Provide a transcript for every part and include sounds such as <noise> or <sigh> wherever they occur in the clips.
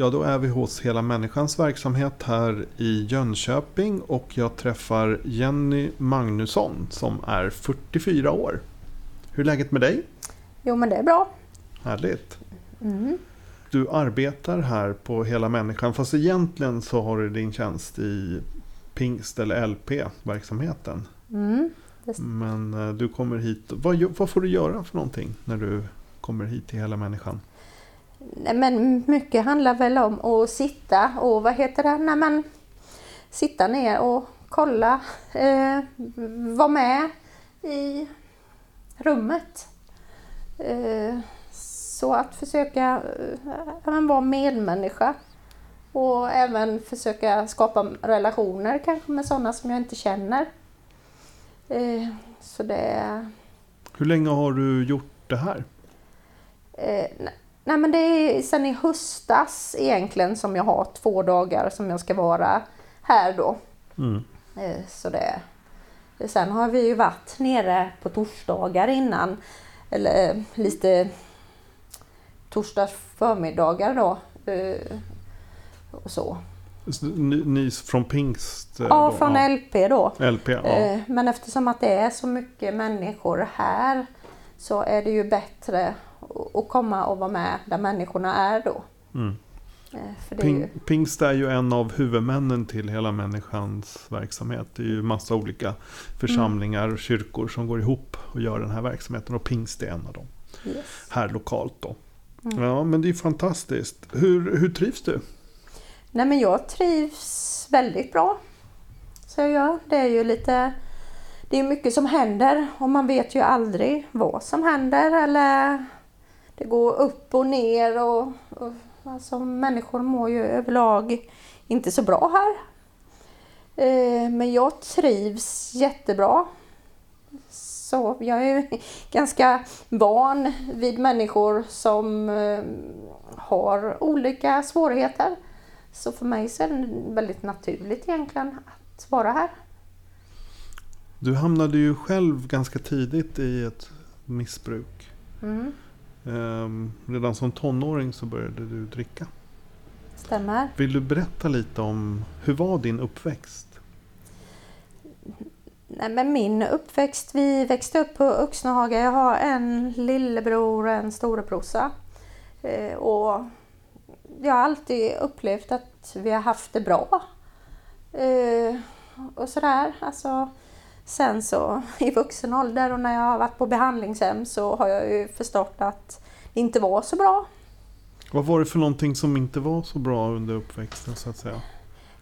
Ja, då är vi hos Hela Människans verksamhet här i Jönköping och jag träffar Jenny Magnusson som är 44 år. Hur är läget med dig? Jo, men det är bra. Härligt. Mm. Du arbetar här på Hela Människan fast egentligen så har du din tjänst i Pingst eller LP-verksamheten. Mm. Men eh, du kommer hit. Vad, vad får du göra för någonting när du kommer hit till Hela Människan? Men mycket handlar väl om att sitta och vad heter det? Nej, men, sitta ner och kolla. Eh, vara med i rummet. Eh, så att försöka eh, vara medmänniska. Och även försöka skapa relationer kanske med sådana som jag inte känner. Eh, så det Hur länge har du gjort det här? Ne- nej men det är sen i höstas egentligen som jag har två dagar som jag ska vara här då. Mm. Eh, så det, sen har vi ju varit nere på torsdagar innan. Eller eh, lite torsdags förmiddagar då. Eh, och så. Ni, ni från Pingst? Ja, då? från LP då. LP, ja. Men eftersom att det är så mycket människor här så är det ju bättre att komma och vara med där människorna är då. Mm. Eh, är ju, Ping, Pingst är ju en av huvudmännen till hela människans verksamhet. Det är ju massa olika församlingar och kyrkor som går ihop och gör den här verksamheten. Och Pingst är en av dem. yes. Här lokalt då. Mm. Ja, men det är fantastiskt. Hur, hur trivs du? Nej men jag trivs väldigt bra. Så jag gör. Det är ju lite... Det är mycket som händer och man vet ju aldrig vad som händer eller det går upp och ner och, och alltså människor mår ju överlag inte så bra här. Eh, Men jag trivs jättebra. Så jag är ju <laughs> ganska van vid människor som eh, har olika svårigheter. Så för mig så är det väldigt naturligt egentligen att vara här. Du hamnade ju själv ganska tidigt i ett missbruk. Mm, Ehm, redan som tonåring så började du dricka. stämmer. Vill du berätta lite om hur var din uppväxt? Nej, men min uppväxt, vi växte upp på Öxnehaga. Jag har en lillebror och en storebrorsa. Eh, och jag har alltid upplevt att vi har haft det bra. Eh, och sådär. Alltså, sen så i vuxen ålder och när jag har varit på behandlingshem så har jag ju förstått att det inte var så bra. Vad var det för någonting som inte var så bra under uppväxten så att säga?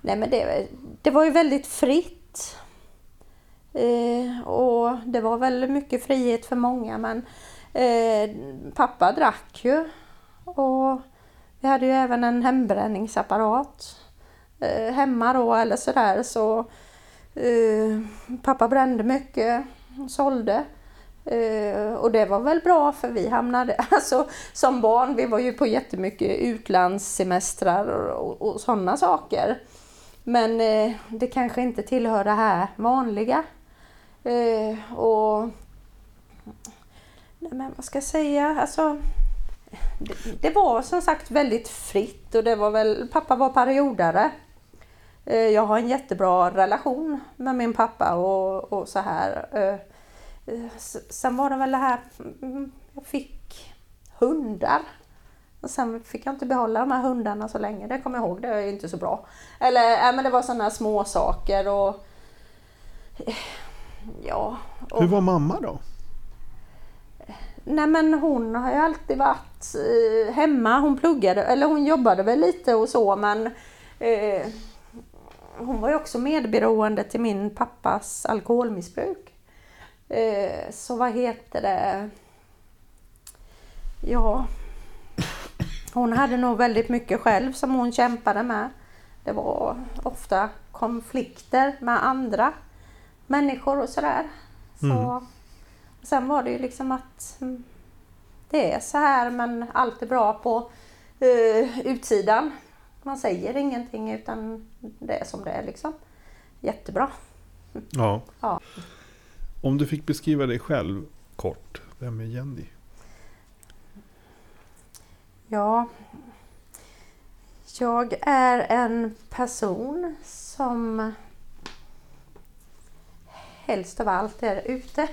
Nej men det, det var ju väldigt fritt. Eh, och det var väl mycket frihet för många men eh, pappa drack ju. Och vi hade ju även en hembränningsapparat eh, hemma då eller sådär så eh, pappa brände mycket, sålde. Eh, och det var väl bra för vi hamnade, <laughs> alltså som barn, vi var ju på jättemycket utlandssemestrar och, och, och sådana saker. Men eh, det kanske inte tillhör det här vanliga. Eh, och nej, men vad ska jag säga, alltså det, det var som sagt väldigt fritt och det var väl, pappa var periodare. Eh, jag har en jättebra relation med min pappa och, och så här. Eh, eh, sen var det väl det här, mm, jag fick hundar. Och sen fick jag inte behålla de här hundarna så länge, det kommer jag ihåg, det är inte så bra. Eller, äh, men det var sådana små saker och ja. Och, Hur var mamma då? Nej men hon har ju alltid varit hemma, hon pluggade, eller hon jobbade väl lite och så men eh, hon var ju också medberoende till min pappas alkoholmissbruk. Eh, så vad heter det? Ja, hon hade nog väldigt mycket själv som hon kämpade med. Det var ofta konflikter med andra människor och sådär. Så, Mm. Sen var det ju liksom att mm, det är så här men allt är bra på eh, utsidan. Man säger ingenting utan det är som det är liksom. Jättebra. Ja. <laughs> Ja. Om du fick beskriva dig själv kort, vem är Jenny? Ja, jag är en person som helst av allt är ute.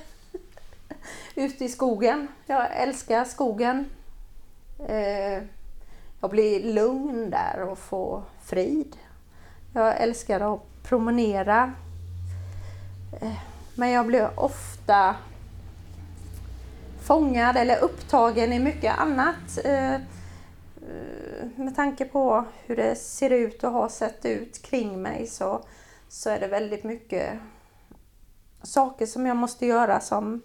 <laughs> ute i skogen. Jag älskar skogen. Eh, jag blir lugn där och får frid. Jag älskar att promenera. Eh, men jag blir ofta fångad eller upptagen i mycket annat. Eh, eh, med tanke på hur det ser ut och har sett ut kring mig så, så är det väldigt mycket saker som jag måste göra som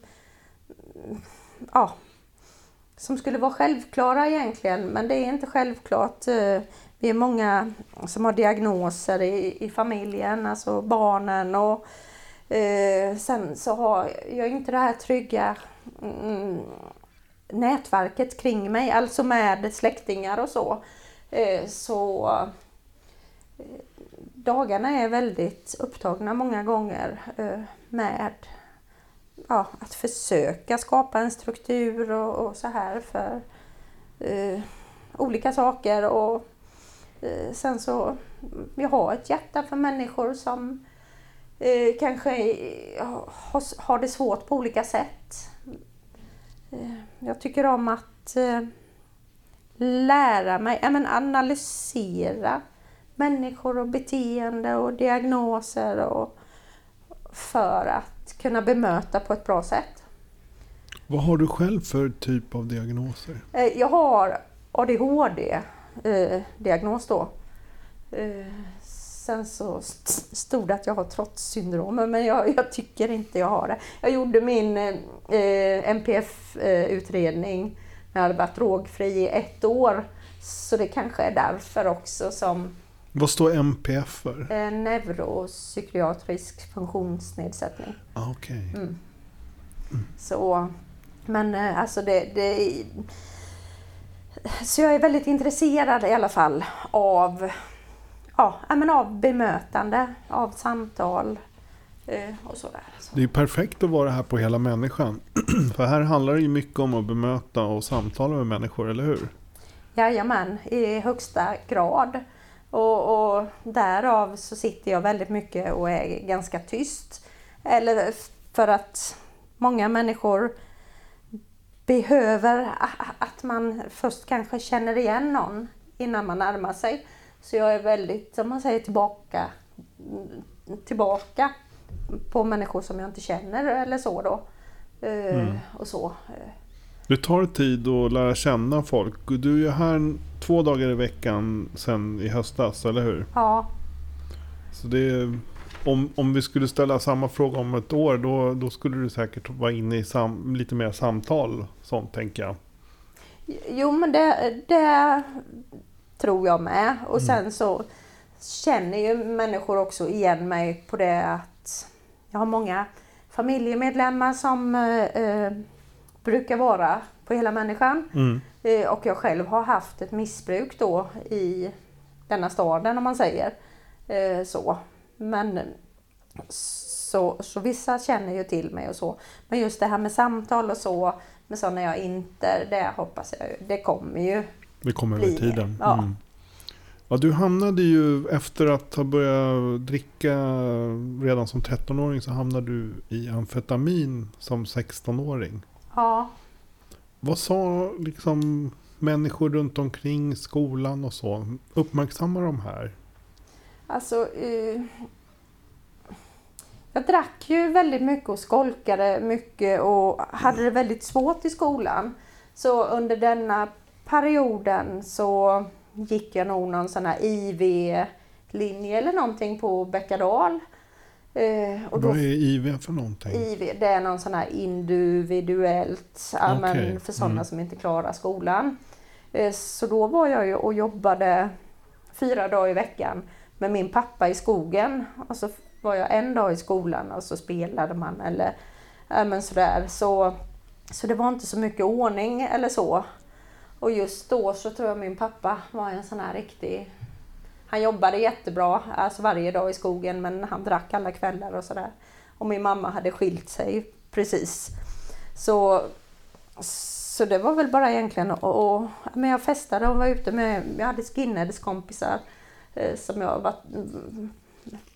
ja, som skulle vara självklara egentligen, men det är inte självklart. Eh, vi är många som har diagnoser i, i familjen, alltså barnen och eh, sen så har jag inte det här trygga mm, nätverket kring mig, alltså med släktingar och så. Eh, så eh, dagarna är väldigt upptagna många gånger eh, med ja, att försöka skapa en struktur och, och så här för eh, olika saker. Och eh, sen så, jag har ett hjärta för människor som eh, kanske har, har det svårt på olika sätt. Eh, jag tycker om att eh, lära mig, ja, men analysera människor och beteende och diagnoser och för att kunna bemöta på ett bra sätt. Vad har du själv för typ av diagnoser? Eh, Jag har ADHD-diagnos då. Eh, Sen så st- stod det att jag har trotssyndrom, men jag, jag tycker inte jag har det. Jag gjorde min eh, NPF-utredning när jag hade varit drogfri i ett år. Så det kanske är därför också som Vad står MPF för? eh, neuropsykiatrisk funktionsnedsättning. Ah, Okej. Mm. Så, men eh, alltså det, det... Så jag är väldigt intresserad i alla fall av, ja, men av bemötande, av samtal eh, och sådär. Så. Det är perfekt att vara här på Hela Människan. <clears throat> För här handlar det ju mycket om att bemöta och samtala med människor, eller hur? Jajamän, i högsta grad. Och, och därav så sitter jag väldigt mycket och är ganska tyst. Eller för att många människor behöver att man först kanske känner igen någon innan man närmar sig. Så jag är väldigt, som man säger, tillbaka, tillbaka på människor som jag inte känner eller så då. Eh, Och så. Det tar tid att lära känna folk. Du är ju här två dagar i veckan sen i höstas, eller hur? Ja, Så det är, om, om vi skulle ställa samma fråga om ett år, då, då skulle du säkert vara inne i sam, lite mer samtal, sånt tänker jag. Jo men det, det tror jag med. Och sen så känner ju människor också igen mig på det att jag har många familjemedlemmar som eh, eh, brukar vara på hela människan. Mm. Eh, och jag själv har haft ett missbruk då i denna staden om man säger. Eh, så. Men så, så vissa känner ju till mig och så. Men just det här med samtal och så, med sådana jag inte, det hoppas jag det kommer ju. Det kommer över tiden. ja. Mm. Ja, du hamnade ju efter att ha börjat dricka redan som 13-åring så hamnade du i amfetamin som 16-åring. Ja, Vad sa liksom människor runt omkring skolan och så? Uppmärksamma de här? alltså. Eh, jag drack ju väldigt mycket och skolkade mycket och hade det väldigt svårt i skolan. Så under denna perioden så gick jag nog någon sån här IV-linje eller någonting på Bäckadal. Eh, och då Vad är IV för någonting? IV, det är någon sån här individuellt, ja, men för sådana mm. som inte klarar skolan. Eh, Så då var jag ju och jobbade fyra dagar i veckan med min pappa i skogen. Och så var jag en dag i skolan och så spelade man eller men sådär. Så, så det var inte så mycket ordning eller så. Och just då så tror jag min pappa var en sån här riktig... Han jobbade jättebra, alltså varje dag i skogen, men han drack alla kvällar och sådär. Och min mamma hade skilt sig precis. Så, så det var väl bara egentligen och, och men jag festade och var ute med, jag hade skinheads kompisar eh, som jag var,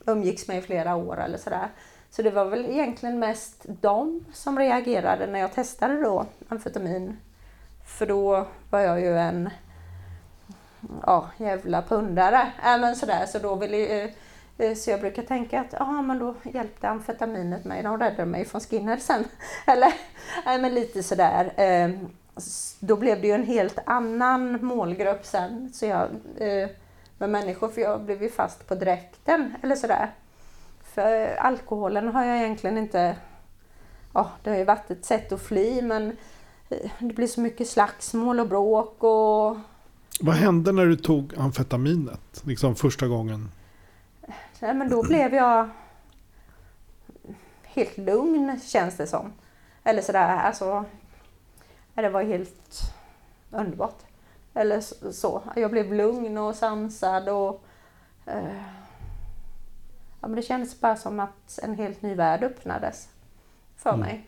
umgicks med i flera år eller sådär. Så det var väl egentligen mest de som reagerade när jag testade då amfetamin. För då var jag ju en ja, jävla pundare. Äh, men sådär, så då ville eh, eh, så jag brukar tänka att ja, men då hjälpte amfetaminet mig, de räddade mig från skinheadsen. <laughs> Eller äh, men lite sådär. Ehm, då blev det ju en helt annan målgrupp sen. Så jag, eh, med människor, för jag blev ju fast på dräkten eller sådär. För alkoholen har jag egentligen inte... Ja, det har ju varit ett sätt att fly men det blir så mycket slagsmål och bråk och... Vad hände när du tog amfetaminet? Liksom första gången? Nej, men då blev jag helt lugn känns det som. Eller sådär, alltså. Det var helt underbart. Eller så. Jag blev lugn och sansad och eh, ja, men det kändes bara som att en helt ny värld öppnades för mm. mig.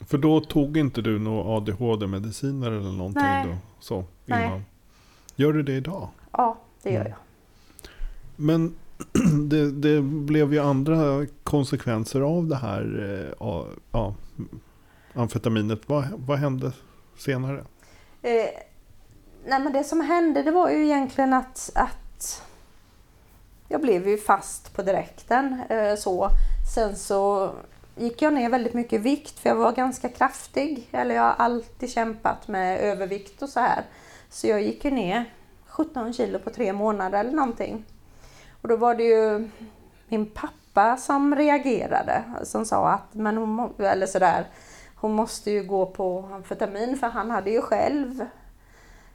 För då tog inte du några ADHD-mediciner eller någonting Nej. då? Så, innan. Nej. Gör du det idag? Ja, det gör mm. jag. Men <clears throat> det, det, blev ju andra konsekvenser av det här eh, ja, amfetaminet. Vad, vad hände senare? Eh, nej men det som hände det var ju egentligen att, att jag blev ju fast på direkten. Eh, så. Sen så gick jag ner väldigt mycket i vikt för jag var ganska kraftig. Eller jag har alltid kämpat med övervikt och så här. Så jag gick ju ner 17 kilo på tre månader eller någonting. Och då var det ju min pappa som reagerade. Som sa att, men hon, eller sådär, hon måste ju gå på amfetamin för han hade ju själv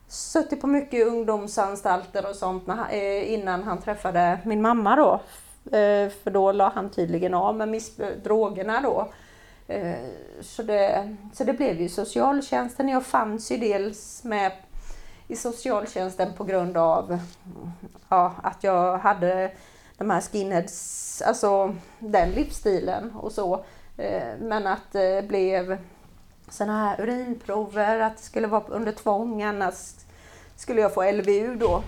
suttit på mycket ungdomsanstalter och sånt eh, innan han träffade min mamma då. Eh, för då la han tydligen av med drogerna då. Eh, så det, så det blev ju socialtjänsten. Jag fanns ju dels med i socialtjänsten på grund av ja, att jag hade de här skinheads, alltså den livsstilen och så. Eh, men att det blev sådana här urinprover, att det skulle vara under tvång, annars skulle jag få LVU då.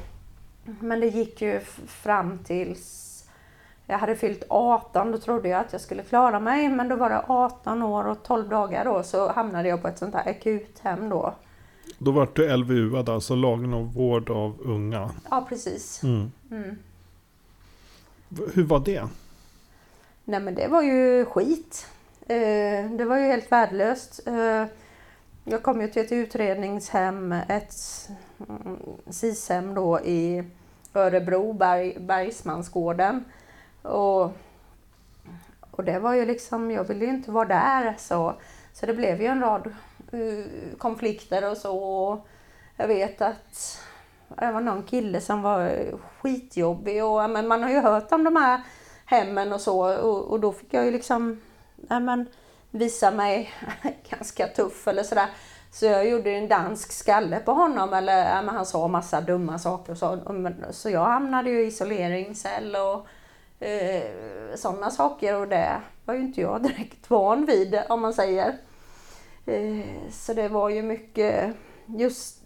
Men det gick ju fram tills jag hade fyllt 18, då trodde jag att jag skulle klara mig, men då var det 18 år och 12 dagar då, så hamnade jag på ett sånt här akuthem då. Då var du LVU, alltså lagen om vård av unga? Ja, precis. Mm. Mm. Hur var det? Nej men det var ju skit. Eh, det var ju helt värdelöst. Eh, jag kom ju till ett utredningshem, ett mm, SIS-hem då i Örebro, Berg, Bergsmansgården. Och, och det var ju liksom, jag ville ju inte vara där så, så det blev ju en rad Eh, konflikter och så. Jag vet att det var någon kille som var skitjobbig och men man har ju hört om de här hemmen och så och, och då fick jag ju liksom ja, men, visa mig <laughs> ganska tuff eller sådär. Så jag gjorde en dansk skalle på honom eller ja, men han sa massa dumma saker och så. Så jag hamnade ju i isoleringscell och eh, sådana saker och det var ju inte jag <laughs> direkt van vid om man säger. Eh, så det var ju mycket just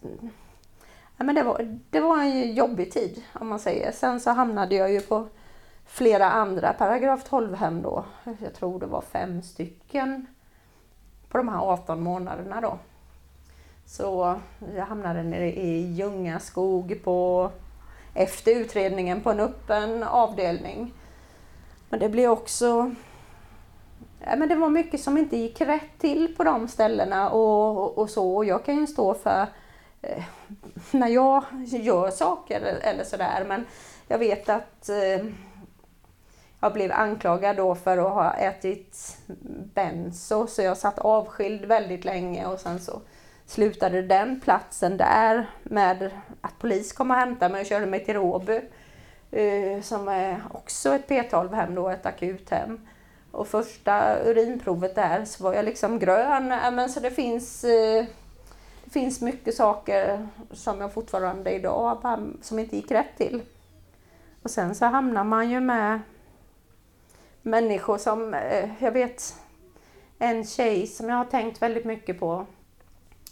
ja, men det, var, det var en jobbig tid om man säger. Sen så hamnade jag ju på flera andra paragraf 12-hem då. Jag tror det var fem stycken på de här 18 månaderna då. Så jag hamnade nere i Ljungaskog på, efter utredningen på en öppen avdelning. Men det blev också... Men det var mycket som inte gick rätt till på de ställena och, och, och så. Och jag kan ju stå för eh, när jag gör saker eller sådär. Men jag vet att eh, jag blev anklagad då för att ha ätit benzo så jag satt avskild väldigt länge och sen så slutade den platsen där med att polis kom och hämtade mig och körde mig till Råby. eh, som är också ett P12-hem då, ett akuthem. Och första urinprovet där så var jag liksom grön. Äh, men så det finns, eh, det finns mycket saker som jag fortfarande idag som inte gick rätt till. Och sen så hamnar man ju med människor som, eh, jag vet en tjej som jag har tänkt väldigt mycket på.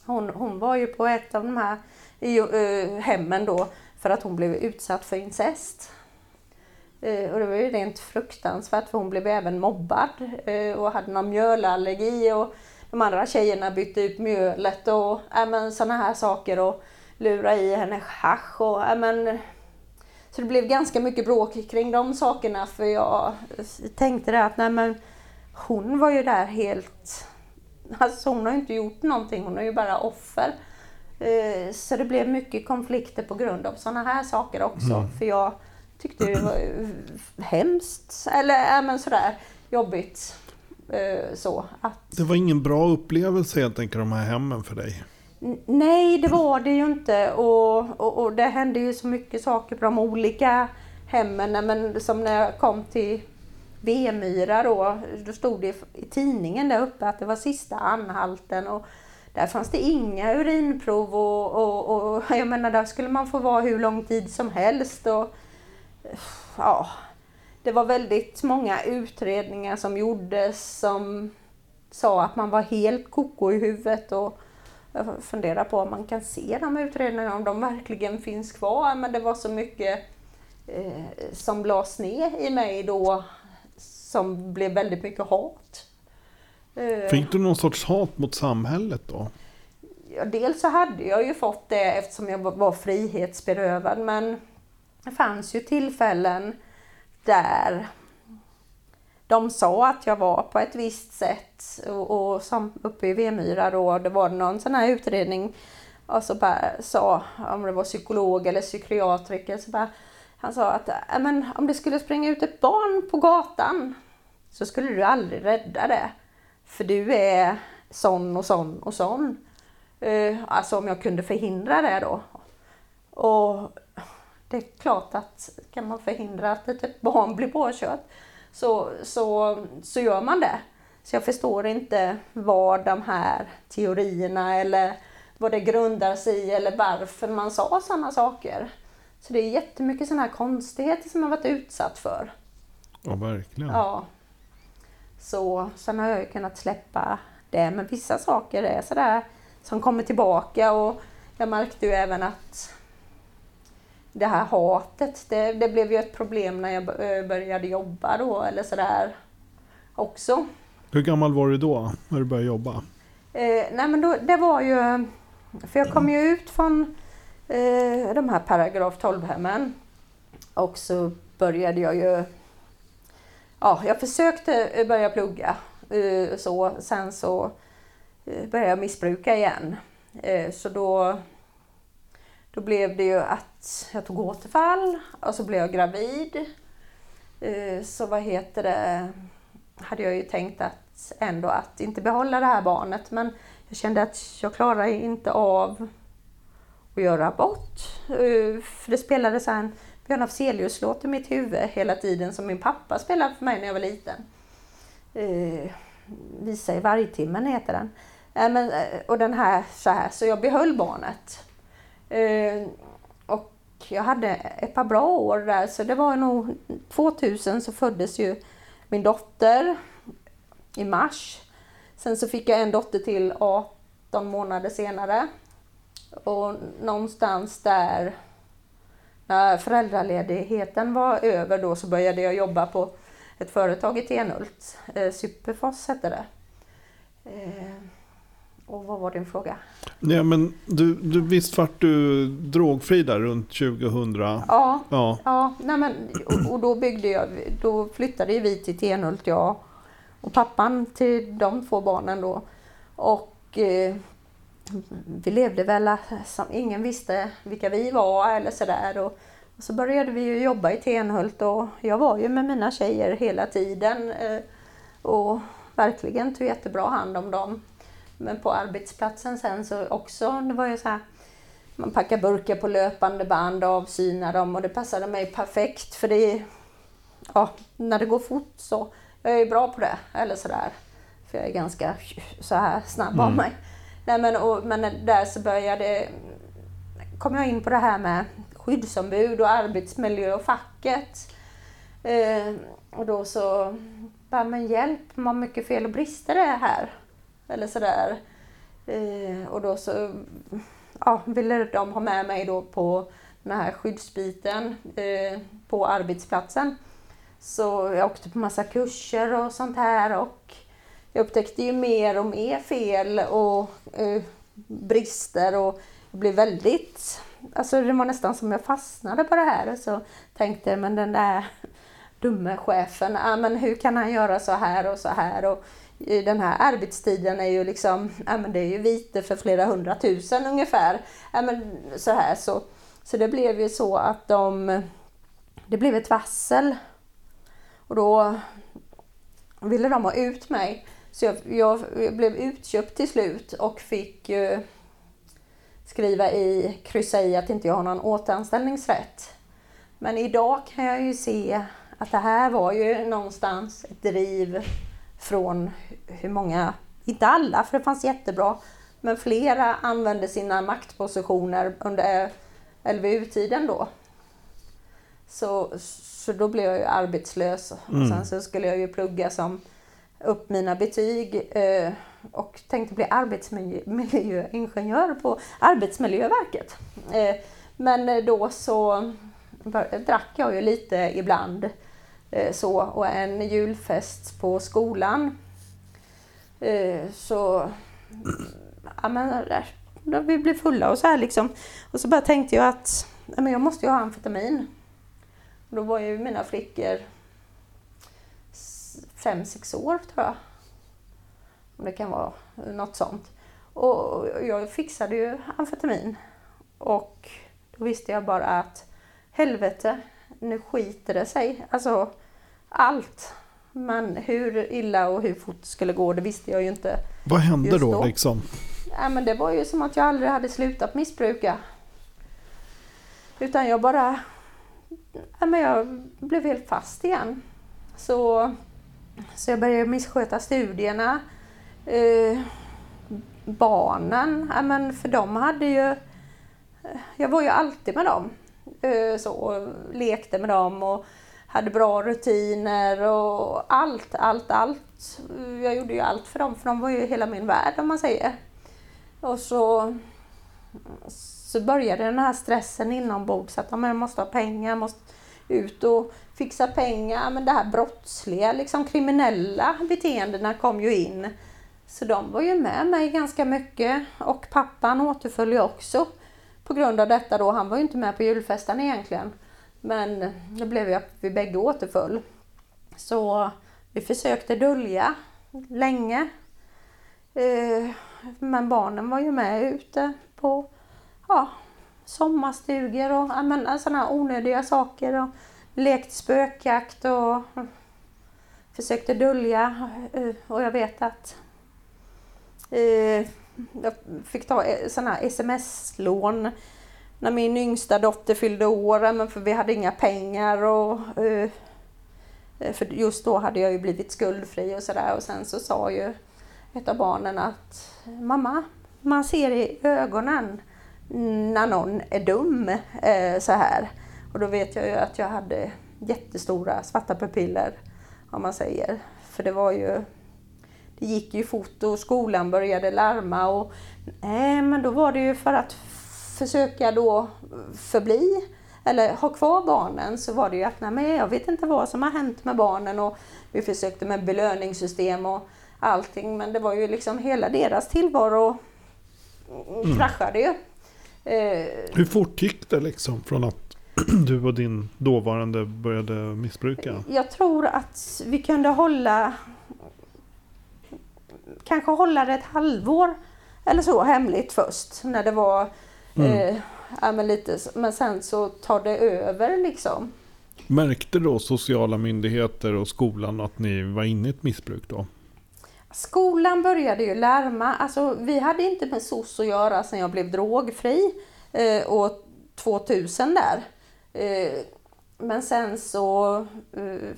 Hon, hon var ju på ett av de här eh, hemmen då för att hon blev utsatt för incest. Uh, och det var ju rent fruktansvärt för hon blev även mobbad uh, och hade någon mjölallergi och de andra tjejerna bytte ut mjölet och äh, sådana här saker och lura i henne hasch och äh, så det blev ganska mycket bråk kring de sakerna för jag tänkte det att nej men hon var ju där helt... Alltså hon har ju inte gjort någonting, hon är ju bara offer. Eh, så det blev mycket konflikter på grund av sådana här saker också. Mm. För jag tyckte det var hemskt, eller äh, men sådär jobbigt. Eh, så att... Det var ingen bra upplevelse helt enkelt de här hemmen för dig? Nej, det var det ju inte. Och, och, och, det hände ju så mycket saker på de olika hemmen. Men som när jag kom till Vemyra då, då stod det i tidningen där uppe att det var sista anhalten. Och där fanns det inga urinprov och, och, och jag menar där skulle man få vara hur lång tid som helst. Och, ja, det var väldigt många utredningar som gjordes som sa att man var helt koko i huvudet. Och, jag funderar på om man kan se de utredningarna, om de verkligen finns kvar. Men det var så mycket eh, som lades ner i mig då som blev väldigt mycket hat. Eh, Fick du någon sorts hat mot samhället då? Ja, dels så hade jag ju fått det eftersom jag var frihetsberövad men det fanns ju tillfällen där de sa att jag var på ett visst sätt och, och som uppe i Vemyra då, det var någon sån här utredning och så bara sa, om det var psykolog eller psykiatriker, så bara, han sa att äh, men, om det skulle springa ut ett barn på gatan så skulle du aldrig rädda det. För du är sån och sån och sån. Uh, alltså om jag kunde förhindra det då. Och det är klart att kan man förhindra att ett barn blir påkört så, så, så gör man det. Så jag förstår inte vad de här teorierna eller vad det grundar sig i eller varför man sa sådana saker. Så det är jättemycket sådana här konstigheter som jag varit utsatt för. Ja, verkligen. Ja. Så sen har jag ju kunnat släppa det, men vissa saker är sådär som kommer tillbaka och jag märkte ju även att det här hatet, det, det blev ju ett problem när jag eh, började jobba då eller sådär också. Hur gammal var du då när du började jobba? Eh, nej men då, det var ju, för jag kom ju ut från eh, de här paragraf 12-hemmen och så började jag ju, ja jag försökte börja plugga eh, så, sen så eh, började jag missbruka igen. Eh, så då då blev det ju att jag tog återfall och så blev jag gravid. Eh, så vad heter det, hade jag ju tänkt att ändå att inte behålla det här barnet men jag kände att jag klarar inte av att göra abort. Eh, för det spelades en Björn Afzelius-låt i mitt huvud hela tiden som min pappa spelade för mig när jag var liten. Eh, Visa i vargtimmen heter den. och den här så här, så jag behöll barnet. Eh, och jag hade ett par bra år där, så det var nog 2000 så föddes ju min dotter i mars. Sen så fick jag en dotter till 18 månader senare. Och någonstans där när föräldraledigheten var över då så började jag jobba på ett företag i Tenhult. Eh, Superfoss hette det. Eh, och vad var din fråga? Ja, men du, du, visst vart du drogfri där runt 2000? Ja, ja. ja nej men, och, och, då, byggde jag, då flyttade vi till Tenhult, jag och pappan till de två barnen då. Och eh, vi levde väl som ingen visste vilka vi var eller sådär. Och, och så började vi ju jobba i Tenhult och jag var ju med mina tjejer hela tiden. Eh, och verkligen tog jättebra hand om dem. Men på arbetsplatsen sen så också, det var ju så här, man packar burkar på löpande band och avsynar dem och det passade mig perfekt för det ja, när det går fort så jag är bra på det eller sådär. För jag är ganska så här snabb mm. av mig. Nej, men, och, men där så började kom jag in på det här med skyddsombud och arbetsmiljö och facket. Eh, och då så bara, men hjälp, vad mycket fel och brister det är här. Eller sådär. Eh, och då så ja, ville de ha med mig då på den här skyddsbiten eh, på arbetsplatsen. Så jag åkte på massa kurser och sånt här och jag upptäckte ju mer och mer fel och eh, brister och jag blev väldigt, alltså det var nästan som jag fastnade på det här och så tänkte men den där dumme chefen, ah, men hur kan han göra så här och så här och den här arbetstiden är ju liksom, ja, men det är ju vite för flera hundratusen ungefär. Ja, men så, här, så, så det blev ju så att de, det blev ett varsel. Och då ville de ha ut mig. Så jag, jag, jag blev utköpt till slut och fick ju skriva i, kryssa i att inte jag har någon återanställningsrätt. Men idag kan jag ju se att det här var ju någonstans ett driv från hur många, inte alla för det fanns jättebra, men flera använde sina maktpositioner under LVU-tiden då. Så, så då blev jag ju arbetslös mm. och sen så skulle jag ju plugga som upp mina betyg eh, och tänkte bli arbetsmiljöingenjör på Arbetsmiljöverket. Eh, men då så drack jag ju lite ibland Eh, Eh, så, och en julfest på skolan. Eh, så, ja men där, vi blev fulla och så här liksom. Och så bara tänkte jag att ja, men jag måste ju ha amfetamin. Och då var ju mina flickor fem, sex år tror jag. Om det kan vara något sånt. Och jag fixade ju amfetamin. Och då visste jag bara att helvete, nu skiter det sig. Alltså allt. Men hur illa och hur fort det skulle gå, det visste jag ju inte. Vad hände då, då, liksom? Ja, men det var ju som att jag aldrig hade slutat missbruka. Utan jag bara... Ja, men jag blev helt fast igen. Så, så jag började missköta studierna. Eh, barnen, ja, men för de hade ju... Jag var ju alltid med dem. Eh, så, och lekte med dem och hade bra rutiner och allt, allt, allt. Jag gjorde ju allt för dem, för de var ju hela min värld om man säger. Och så, så började den här stressen inombords att jag måste ha pengar, måste ut och fixa pengar. Men det här brottsliga, liksom kriminella beteendena kom ju in. Så de var ju med mig ganska mycket och pappan återföll ju också på grund av detta då. Han var ju inte med på julfesten egentligen. Men det blev ju att vi bägge återföll. Så vi försökte dölja länge. Eh, men barnen var ju med ute på ja, sommarstugor och sådana här onödiga saker. Och lekt spökjakt och försökte dölja. Eh, och jag vet att eh, jag fick ta eh, sådana här sms-lån när min yngsta dotter fyllde år, men för vi hade inga pengar och eh, eh, för just då hade jag ju blivit skuldfri och sådär och sen så sa ju ett av barnen att mamma, man ser i ögonen när någon är dum så här. Och då vet jag ju att jag hade jättestora svarta pupiller om man säger. För det var ju det gick ju fort och skolan började larma och nej men då var det ju för att försöka då förbli eller ha kvar barnen så var det ju att nej, men jag vet inte vad som har hänt med barnen och vi försökte med belöningssystem och allting men det var ju liksom hela deras tillvaro mm. kraschade ju. Eh, Hur fort gick det liksom från att <clears throat> du och din dåvarande började missbruka? Jag tror att vi kunde hålla kanske hålla det ett halvår eller så hemligt först när det var Mm. Eh, ja, men, lite, men sen så tar det över liksom. Märkte då sociala myndigheter och skolan att ni var inne i ett missbruk då? Skolan började ju larma. Alltså, vi hade inte med SOS att göra sen jag blev drogfri. eh, år 2000 där. Eh, men sen så eh,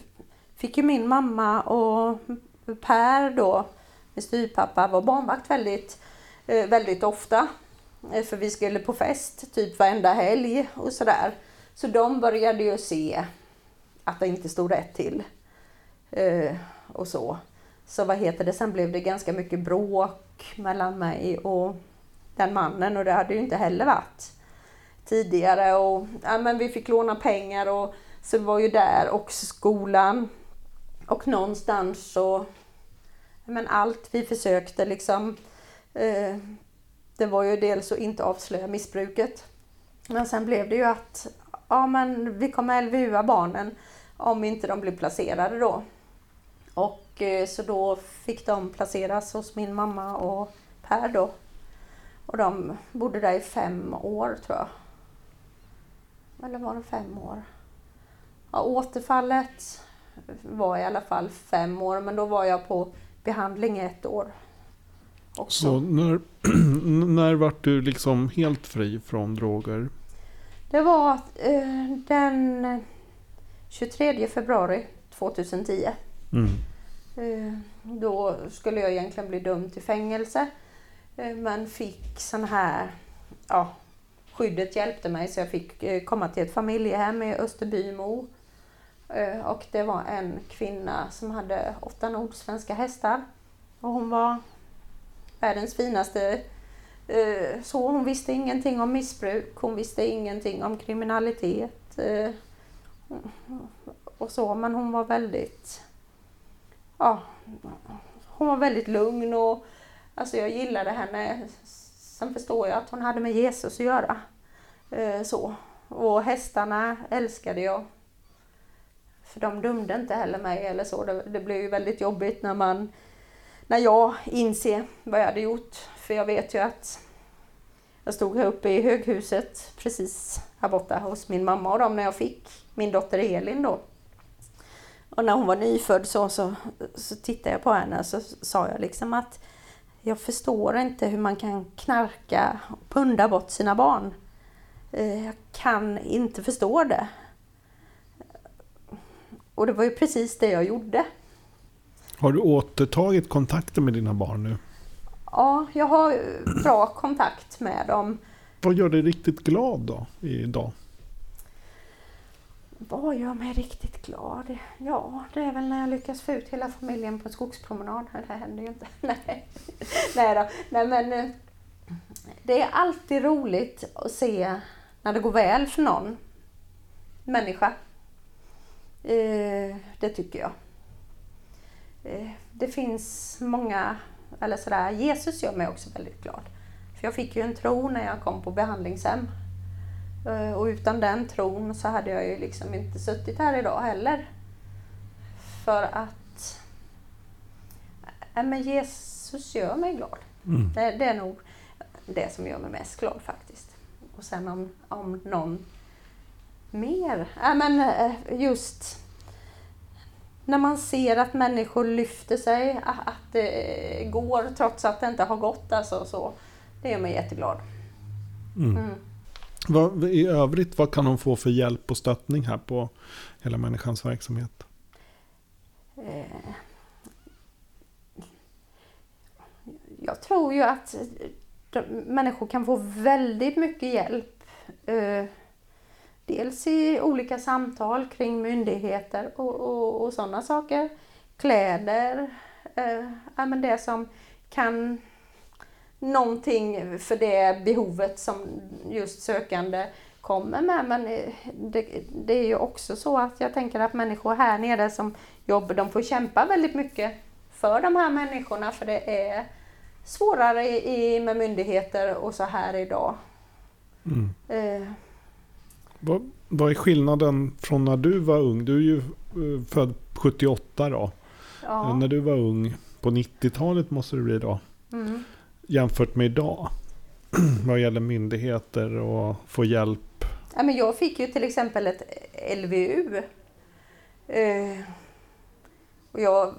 fick ju min mamma och Per då, min styvpappa, var barnvakt väldigt, eh, väldigt ofta. Eh, för vi skulle på fest typ varenda helg och sådär. Så de började ju se att det inte stod rätt till. Eh, och så. Så vad heter det, sen blev det ganska mycket bråk mellan mig och den mannen och det hade ju inte heller varit tidigare. Och, ja, men vi fick låna pengar och så var ju där också skolan. Och någonstans så, men allt vi försökte liksom. Eh, det var ju dels att inte avslöja missbruket. Men sen blev det ju att ja, men vi kommer LVUa barnen om inte de blir placerade då. Och eh, så då fick de placeras hos min mamma och Per då. Och de bodde där i fem år tror jag. Eller var det fem år? Ja, återfallet var i alla fall fem år, men då var jag på behandling i ett år. Också. Så när, <clears throat> när vart du liksom helt fri från droger? Det var eh, den 23 februari 2010. Mm. Eh, då skulle jag egentligen bli dömd till fängelse. Eh, men fick sån här, ja, skyddet hjälpte mig så jag fick eh, komma till ett familjehem i Österbymo. Eh, och det var en kvinna som hade åtta nordsvenska hästar. Och hon var världens finaste. eh, Så hon visste ingenting om missbruk, hon visste ingenting om kriminalitet. eh, Och så, men hon var väldigt, ja, hon var väldigt lugn och alltså jag gillade henne. Sen förstår jag att hon hade med Jesus att göra. Så. Och hästarna älskade jag. För de dömde inte heller mig eller så. Det, det blev ju väldigt jobbigt när man när jag inser vad jag hade gjort. För jag vet ju att jag stod här uppe i höghuset precis här borta hos min mamma och dem när jag fick min dotter Elin då. Och när hon var nyfödd så, så, så tittade jag på henne och så sa jag liksom att jag förstår inte hur man kan knarka och punda bort sina barn. Eh, jag kan inte förstå det. Och det var ju precis det jag gjorde. Har du återtagit kontakten med dina barn nu? Ja, jag har bra kontakt med dem. Vad gör dig riktigt glad då idag? Vad gör mig riktigt glad? Ja, det är väl när jag lyckas få ut hela familjen på en skogspromenad. Det händer ju inte. <laughs> Nej, Nej då. Nej, men eh, det är alltid roligt att se när det går väl för någon människa. Eh, Det tycker jag. Eh, Det finns många, eller sådär, Jesus gör mig också väldigt glad. För jag fick ju en tro när jag kom på behandlingshem. Eh, Och utan den tron så hade jag ju liksom inte suttit här idag heller. För att äh, men Jesus gör mig glad. Mm. Det, det är nog det som gör mig mest glad faktiskt. Och sen om, om någon mer, äh, men eh, just när man ser att människor lyfter sig, att det går trots att det inte har gått. Alltså, så, det gör mig jätteglad. Mm. Mm. Vad, I övrigt, vad kan de få för hjälp och stöttning här på Hela Människans verksamhet? Eh, Jag tror ju att de, människor kan få väldigt mycket hjälp. Eh, dels i olika samtal kring myndigheter och, och, och sådana saker. Kläder, eh, ja, men det som kan någonting för det behovet som just sökande kommer med. Men eh, det, det är ju också så att jag tänker att människor här nere som jobbar, de får kämpa väldigt mycket för de här människorna för det är svårare i, med myndigheter och så här idag. Mm. Eh, Vad, vad är skillnaden från när du var ung? Du är ju eh, född 78 då. ja. När du var ung, på 90-talet måste det bli då. Mm. Jämfört med idag. <clears throat> vad gäller myndigheter och få hjälp. Ja, men jag fick ju till exempel ett LVU. Eh, och jag,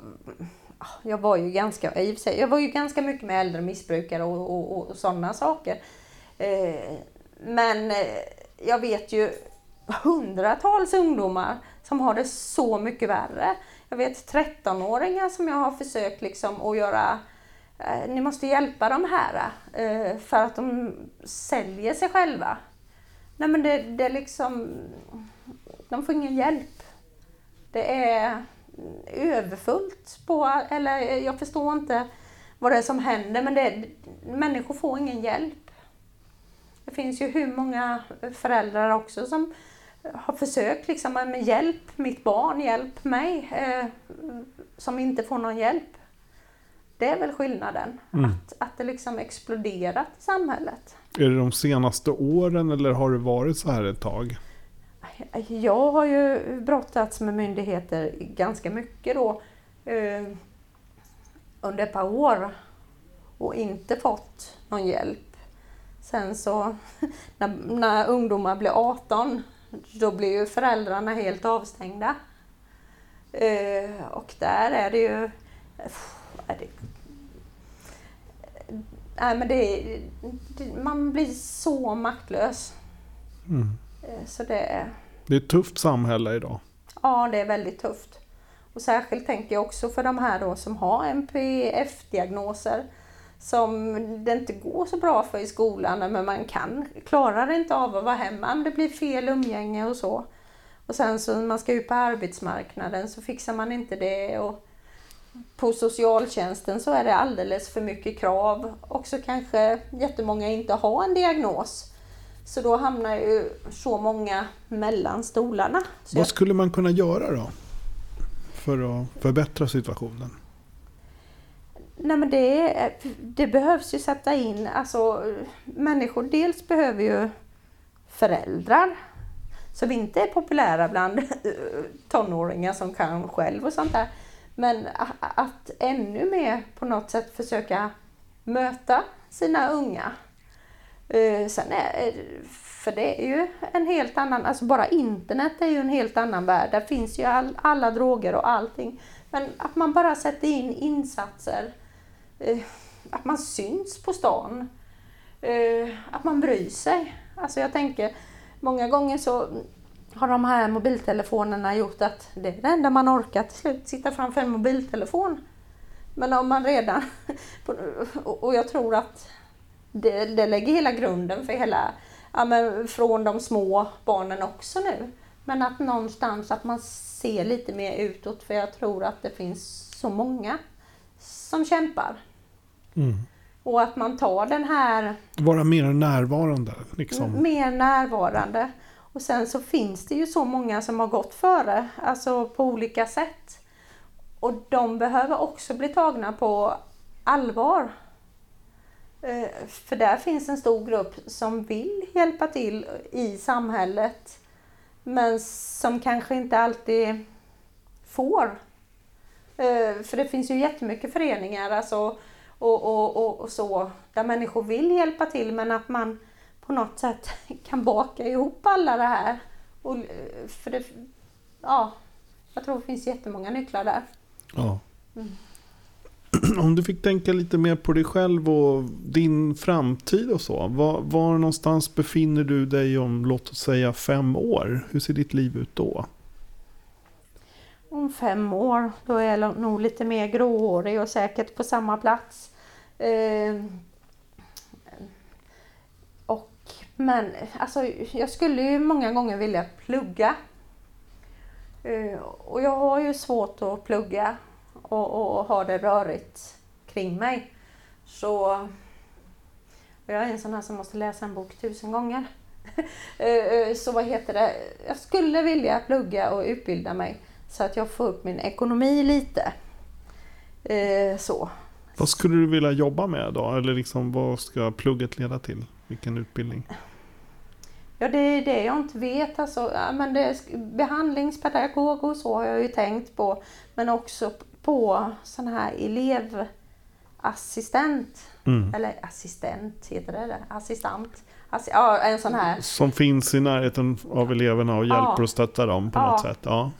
jag var ju ganska, i sig, jag var ju ganska mycket med äldre missbrukare och, och, och sådana saker. Eh, men eh, jag vet ju hundratals ungdomar som har det så mycket värre. Jag vet 13-åringar som jag har försökt liksom att göra eh, ni måste hjälpa de här eh, för att de säljer sig själva. Nej men det, det är liksom, de får ingen hjälp. Det är överfullt på, eller eh, jag förstår inte vad det är som händer men det, människor får ingen hjälp. Det finns ju hur många föräldrar också som har försökt liksom, med hjälp mitt barn, hjälp mig, eh, som inte får någon hjälp. Det är väl skillnaden, mm. att, att det liksom exploderat i samhället. Är det de senaste åren eller har det varit så här ett tag? Jag har ju brottats med myndigheter ganska mycket då eh, under ett par år och inte fått någon hjälp. Sen så <laughs> när, när ungdomar blir 18 då blir ju föräldrarna helt avstängda. Eh, och där är det ju... Är det, nej men det, det, man blir så maktlös. Mm. Eh, så det, det är ett tufft samhälle idag. Ja, det är väldigt tufft. Och särskilt tänker jag också för de här då som har NPF-diagnoser som det inte går så bra för i skolan, men man kan, klarar inte av att vara hemma, det blir fel umgänge och så. Och sen så när man ska ut på arbetsmarknaden så fixar man inte det. Och på socialtjänsten så är det alldeles för mycket krav. Också kanske jättemånga inte har en diagnos. Så då hamnar ju så många mellan stolarna. Så Vad skulle man kunna göra då? För att förbättra situationen? Nej men det, eh, det behövs ju sätta in, alltså människor dels behöver ju föräldrar som inte är populära bland eh, tonåringar som kan själv och sånt där. Men att ännu mer på något sätt försöka möta sina unga. Eh, sen är, för det är ju en helt annan, alltså bara internet är ju en helt annan värld. Där finns ju all, alla droger och allting. Men att man bara sätter in insatser Eh, att man syns på stan. Eh, att man bryr sig. Alltså jag tänker, många gånger så har de här mobiltelefonerna gjort att det är det enda man orkar till slut, sitta framför en mobiltelefon. Men om man redan, <laughs> och jag tror att det, det lägger hela grunden för hela, ja men från de små barnen också nu. Men att någonstans att man ser lite mer utåt för jag tror att det finns så många som kämpar. Mm. Och att man tar den här... Vara mer närvarande. Liksom. Mer närvarande. Och sen så finns det ju så många som har gått före, alltså på olika sätt. Och de behöver också bli tagna på allvar. Eh, för där finns en stor grupp som vill hjälpa till i samhället. Men som kanske inte alltid får. Eh, för det finns ju jättemycket föreningar, alltså och, och, och, och, så, där människor vill hjälpa till men att man på något sätt <laughs> kan baka ihop alla det här. Och, för det, ja, jag tror det finns jättemånga nycklar där. Ja. Mm. <clears throat> Om du fick tänka lite mer på dig själv och din framtid och så. Var, var någonstans befinner du dig om, låt oss säga fem år? Hur ser ditt liv ut då? Om fem år, då är jag nog lite mer gråhårig och säkert på samma plats. Ehm, och, men alltså, jag skulle ju många gånger vilja plugga. Eh, och jag har ju svårt att plugga och, och ha det rörigt kring mig. Så jag är en sån här som måste läsa en bok tusen gånger. <laughs> Ehm, ehm, så vad heter det? Jag skulle vilja plugga och utbilda mig så att jag får upp min ekonomi lite. Eh, så. Vad skulle du vilja jobba med då? Eller liksom, vad ska plugget leda till? Vilken utbildning? Ja, det är det jag inte vet. Alltså, ja, men det behandlingspedagog och så har jag ju tänkt på. Men också på sån här elevassistent. Mm. Eller assistent, heter det det? Assistent. Assi ja, en sån här. Som finns i närheten av eleverna och hjälper ja. och stöttar dem på ja. något sätt. Ja.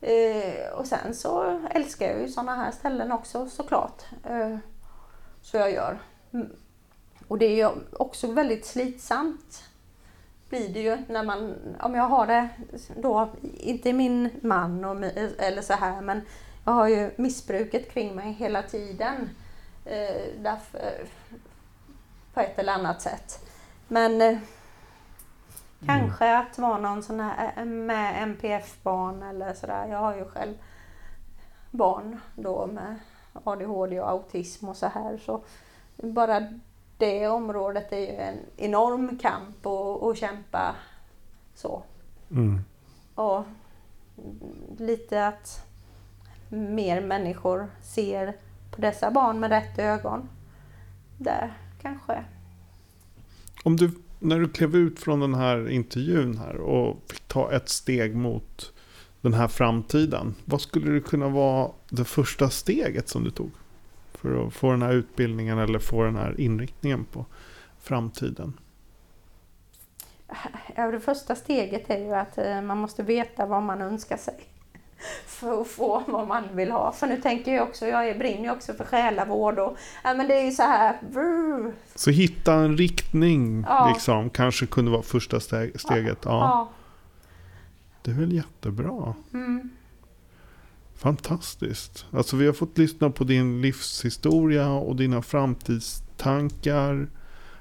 Eh, och sen så älskar jag ju sådana här ställen också såklart. Eh, så jag gör. Mm. Och det är ju också väldigt slitsamt. blir det ju när man, om jag har det då, inte min man och, eller så här, men jag har ju missbruket kring mig hela tiden. Eh, därför, på ett eller annat sätt. Men eh, kanske att vara någon sån här med NPF-barn eller sådär. Jag har ju själv barn då med ADHD och autism och så här. Så bara det området är ju en enorm kamp att kämpa så. Mm. Och lite att mer människor ser på dessa barn med rätt ögon. Där kanske. Om du, när du klev ut från den här intervjun här och fick ta ett steg mot den här framtiden. Vad skulle det kunna vara det första steget som du tog? För att få den här utbildningen eller få den här inriktningen på framtiden. Ja, det första steget är ju att eh, man måste veta vad man önskar sig <laughs> för att få vad man vill ha. För nu tänker jag också, jag brinner ju också för själavård och ja, men det är ju så här. Brr. Så hitta en riktning Ja. liksom kanske kunde vara första steg, steget. Ja, Ja. Det är väl jättebra. Mm. Fantastiskt. Alltså vi har fått lyssna på din livshistoria och dina framtidstankar.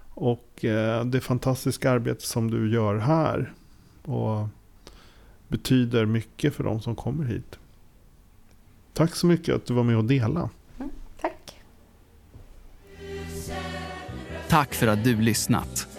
Och eh, det fantastiska arbete som du gör här. Och betyder mycket för de som kommer hit. Tack så mycket att du var med och dela. Tack. Tack för att du lyssnat.